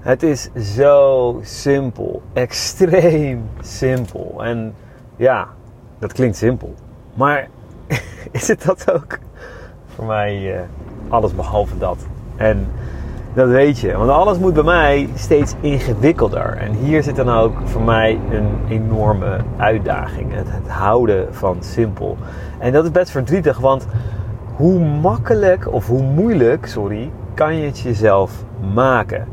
Het is zo simpel. Extreem simpel. En ja, dat klinkt simpel. Maar is het dat ook? Voor mij uh, alles behalve dat. En dat weet je. Want alles moet bij mij steeds ingewikkelder. En hier zit dan ook voor mij een enorme uitdaging. Het, het houden van simpel. En dat is best verdrietig, want hoe makkelijk of hoe moeilijk, sorry, kan je het jezelf maken?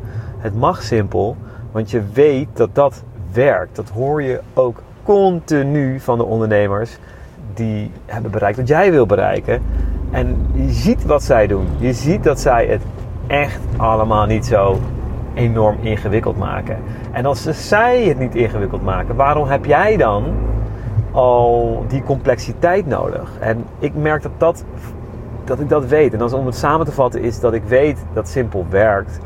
Het mag simpel, want je weet dat dat werkt. Dat hoor je ook continu van de ondernemers die hebben bereikt wat jij wil bereiken. En je ziet wat zij doen. Je ziet dat zij het echt allemaal niet zo enorm ingewikkeld maken. En als zij het niet ingewikkeld maken, waarom heb jij dan al die complexiteit nodig? En ik merk dat, dat, dat ik dat weet. En als om het samen te vatten is dat ik weet dat simpel werkt.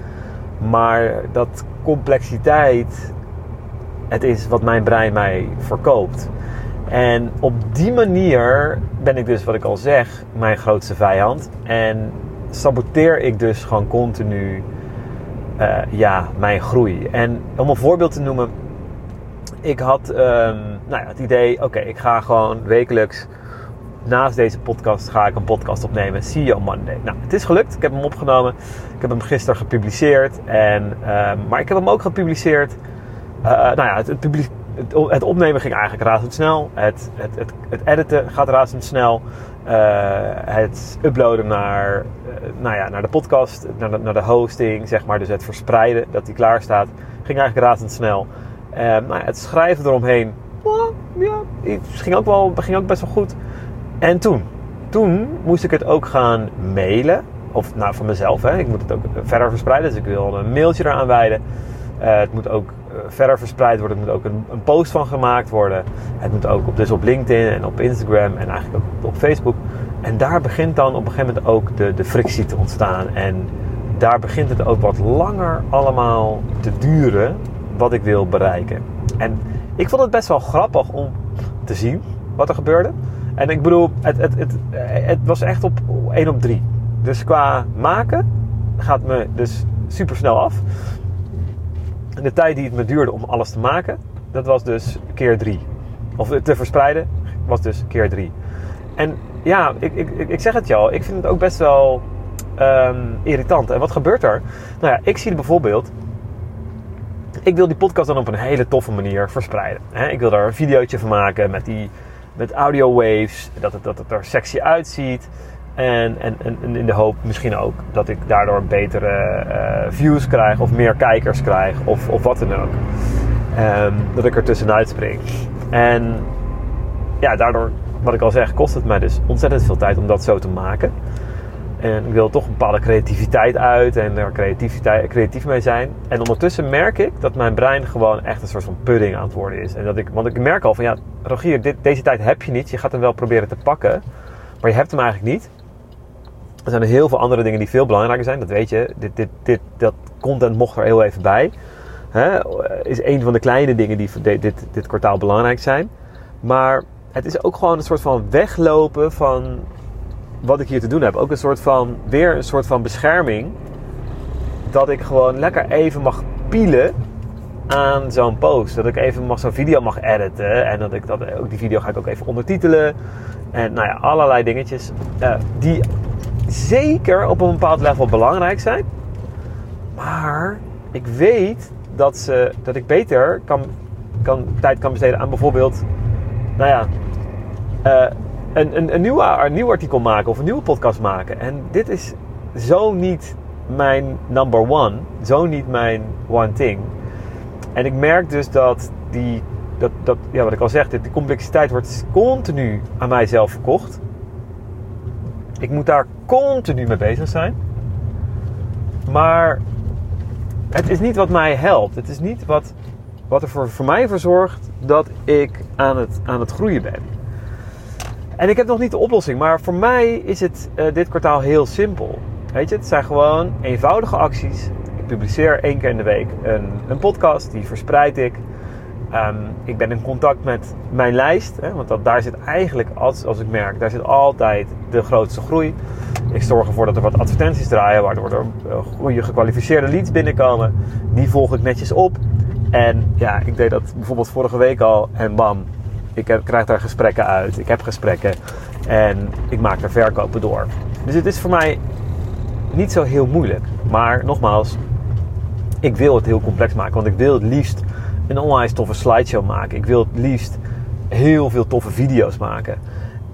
Maar dat complexiteit het is wat mijn brein mij verkoopt. En op die manier ben ik dus, wat ik al zeg, mijn grootste vijand. En saboteer ik dus gewoon continu uh, ja, mijn groei. En om een voorbeeld te noemen, ik had um, nou ja, het idee, oké, ik ga gewoon wekelijks naast deze podcast ga ik een podcast opnemen, CEO Monday. Nou, het is gelukt. Ik heb hem opgenomen. Ik heb hem gisteren gepubliceerd. En, um, maar ik heb hem ook gepubliceerd. Uh, nou ja, het, het, opnemen ging eigenlijk razendsnel. Het, het, het, editen gaat razendsnel. Uh, het uploaden naar, nou ja, naar de podcast, naar de, naar de, hosting, zeg maar. Dus het verspreiden, dat die klaar staat, ging eigenlijk razendsnel. Uh, nou ja, het schrijven eromheen, well, ja, het ging ook, wel, ging ook best wel goed. En toen, toen moest ik het ook gaan mailen. Of nou, voor mezelf, hè. ik moet het ook verder verspreiden. Dus ik wil een mailtje eraan wijden. het moet ook verder verspreid worden. Er moet ook een, een, post van gemaakt worden. Het moet ook op, dus op LinkedIn en op Instagram en eigenlijk ook op Facebook. En daar begint dan op een gegeven moment ook de, de frictie te ontstaan. En daar begint het ook wat langer allemaal te duren wat ik wil bereiken. En ik vond het best wel grappig om te zien wat er gebeurde. En ik bedoel, het, het, het, het was echt op 1 op 3. Dus qua maken gaat me dus super snel af. En de tijd die het me duurde om alles te maken, dat was dus keer 3. Of te verspreiden, was dus keer 3. En ja, ik, ik, ik zeg het al, ik vind het ook best wel um, irritant. En wat gebeurt er? Nou ja, ik zie bijvoorbeeld ik wil die podcast dan op een hele toffe manier verspreiden. Ik wil daar een videootje van maken met, die, met audio waves, dat het, dat het er sexy uitziet. En, en, en in de hoop misschien ook dat ik daardoor betere uh, views krijg of meer kijkers krijg of, of wat dan ook. Um, dat ik er tussenuit spring. En ja, daardoor, wat ik al zeg, kost het mij dus ontzettend veel tijd om dat zo te maken. En ik wil toch een bepaalde creativiteit uit en er creativiteit, creatief mee zijn. En ondertussen merk ik dat mijn brein gewoon echt een soort van pudding aan het worden is. En dat ik, want ik merk al van ja, Rogier, dit, deze tijd heb je niet. Je gaat hem wel proberen te pakken, maar je hebt hem eigenlijk niet. Er zijn heel veel andere dingen die veel belangrijker zijn, dat weet je. Dit, dit, dit, dat content mocht er heel even bij. Is een van de kleine dingen die dit, dit kwartaal belangrijk zijn. Maar het is ook gewoon een soort van weglopen van wat ik hier te doen heb. Ook een soort van, weer een soort van bescherming. Dat ik gewoon lekker even mag pielen aan zo'n post. Dat ik even mag, zo'n video mag editen. En dat ik dat, ook die video ga ik ook even ondertitelen. En nou ja, allerlei dingetjes. Uh, die zeker op een bepaald level belangrijk zijn. Maar ik weet dat, ze, dat ik beter kan, kan, tijd kan besteden aan bijvoorbeeld, nou ja, uh, een, een, een, nieuwe, een nieuw artikel maken of een nieuwe podcast maken. En dit is zo niet mijn number one, zo niet mijn one thing. En ik merk dus dat die, dat, dat ja, wat ik al zeg, die complexiteit wordt continu aan mijzelf verkocht. Ik moet daar continu mee bezig zijn. Maar het is niet wat mij helpt. Het is niet wat, wat er voor, voor mij voor zorgt dat ik aan het, aan het groeien ben. En ik heb nog niet de oplossing, maar voor mij is het uh, dit kwartaal heel simpel. Weet je, het zijn gewoon eenvoudige acties. Ik publiceer één keer in de week een, een podcast, die verspreid ik. Ehm, ik ben in contact met mijn lijst. Hè, want dat, daar zit eigenlijk, als, als ik merk, daar zit altijd de grootste groei. Ik zorg ervoor dat er wat advertenties draaien, waardoor er uh, goede gekwalificeerde leads binnenkomen. Die volg ik netjes op. En ja, ik deed dat bijvoorbeeld vorige week al. En bam, ik krijg daar gesprekken uit. Ik heb gesprekken. En ik maak daar verkopen door. Dus het is voor mij niet zo heel moeilijk. Maar nogmaals, ik wil het heel complex maken. Want ik wil het liefst een onwijs toffe slideshow maken. Ik wil het liefst heel veel toffe video's maken.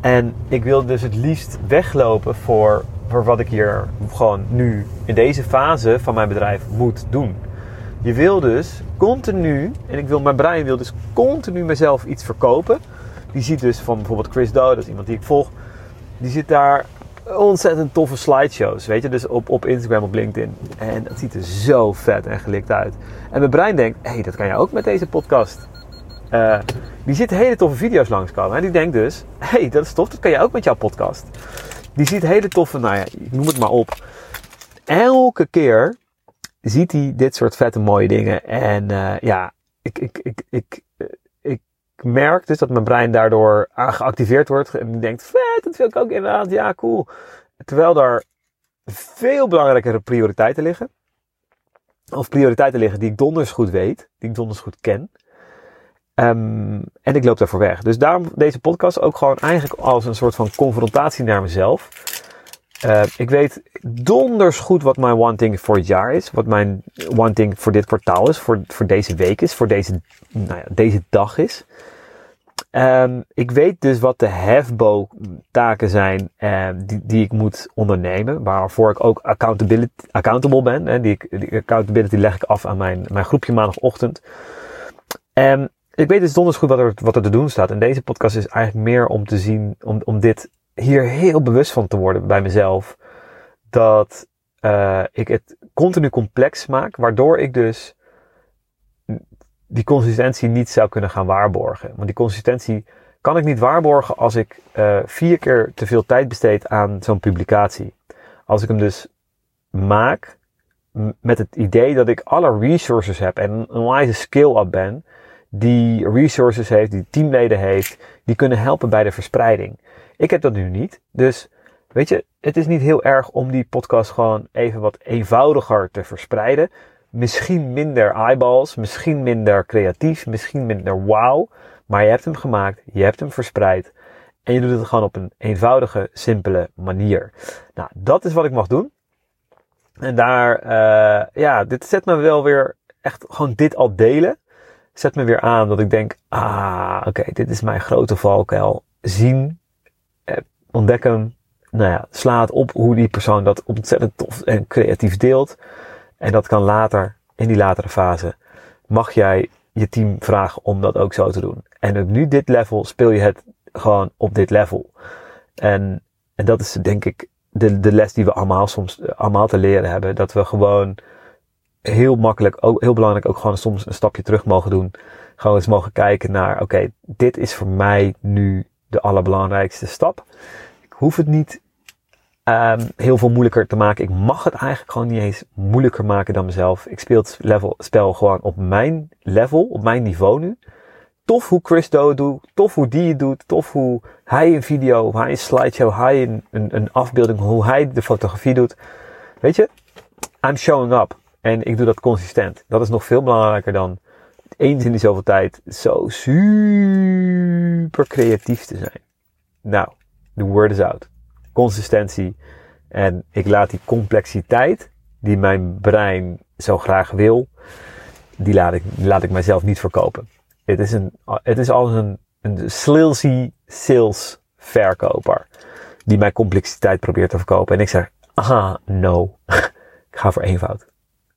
En ik wil dus het liefst weglopen voor, voor wat ik hier gewoon nu in deze fase van mijn bedrijf moet doen. Je wil dus continu, en ik wil, mijn brein wil dus continu mezelf iets verkopen. Die ziet dus van bijvoorbeeld Chris Doe, dat is iemand die ik volg. Die zit daar ontzettend toffe slideshows, weet je, dus op, op Instagram, op LinkedIn. En dat ziet er zo vet en gelikt uit. En mijn brein denkt, hé, hey, dat kan je ook met deze podcast. Uh, die ziet hele toffe video's langskomen. En die denkt dus, hé, hey, dat is tof, dat kan je ook met jouw podcast. Die ziet hele toffe, nou ja, ik noem het maar op. Elke keer ziet hij dit soort vette mooie dingen. En uh, ja, ik, ik, ik, ik, ik merk dus dat mijn brein daardoor geactiveerd wordt. En denkt, vet, dat wil ik ook inderdaad. Ja, cool. Terwijl daar veel belangrijkere prioriteiten liggen. Of prioriteiten liggen die ik donders goed weet. Die ik donders goed ken. Um, en ik loop daarvoor weg. Dus daarom deze podcast ook gewoon eigenlijk als een soort van confrontatie naar mezelf. Uh, ik weet donders goed wat mijn one thing voor het jaar is. Wat mijn one thing voor dit kwartaal is. Voor, voor deze week is. Voor deze, nou ja, deze dag is. Um, ik weet dus wat de hefbo-taken zijn uh, die, die ik moet ondernemen. Waarvoor ik ook accountability, accountable ben. Hè, die, die accountability leg ik af aan mijn, mijn groepje maandagochtend. Um, ik weet dus donders goed wat er, wat er te doen staat. En deze podcast is eigenlijk meer om te zien, om, om dit hier heel bewust van te worden bij mezelf. Dat uh, ik het continu complex maak, waardoor ik dus die consistentie niet zou kunnen gaan waarborgen. Want die consistentie kan ik niet waarborgen als ik uh, vier keer te veel tijd besteed aan zo'n publicatie. Als ik hem dus maak met het idee dat ik alle resources heb en een wijze skill-up ben, die resources heeft, die teamleden heeft, die kunnen helpen bij de verspreiding. Ik heb dat nu niet. Dus weet je, het is niet heel erg om die podcast gewoon even wat eenvoudiger te verspreiden. Misschien minder eyeballs, misschien minder creatief, misschien minder wow. Maar je hebt hem gemaakt, je hebt hem verspreid. En je doet het gewoon op een eenvoudige, simpele manier. Nou, dat is wat ik mag doen. En daar, uh, ja, dit zet me wel weer echt gewoon dit al delen zet me weer aan dat ik denk, ah, oké, dit is mijn grote valkuil. Zien, eh, ontdek hem, nou ja, sla het op hoe die persoon dat ontzettend tof en creatief deelt. En dat kan later, in die latere fase, mag jij je team vragen om dat ook zo te doen. En op nu dit level speel je het gewoon op dit level. En, en dat is denk ik de, de les die we allemaal soms allemaal te leren hebben. Dat we gewoon heel makkelijk, ook heel belangrijk, ook gewoon soms een stapje terug mogen doen. Gewoon eens mogen kijken naar, oké, dit is voor mij nu de allerbelangrijkste stap. Ik hoef het niet um, heel veel moeilijker te maken. Ik mag het eigenlijk gewoon niet eens moeilijker maken dan mezelf. Ik speel het level, spel gewoon op mijn level, op mijn niveau nu. Tof hoe Chris Doe doet, tof hoe die het doet, tof hoe hij een video, hij een slideshow, hij een, een afbeelding, hoe hij de fotografie doet. Weet je, I'm showing up. En ik doe dat consistent. Dat is nog veel belangrijker dan eens in die zoveel tijd zo super creatief te zijn. Nou, the word is out. Consistentie. En ik laat die complexiteit die mijn brein zo graag wil, die laat ik, laat ik mijzelf niet verkopen. Het is, een, het is als een, een slilsy sales verkoper die mijn complexiteit probeert te verkopen. En ik zeg, aha, no. ik ga voor eenvoud.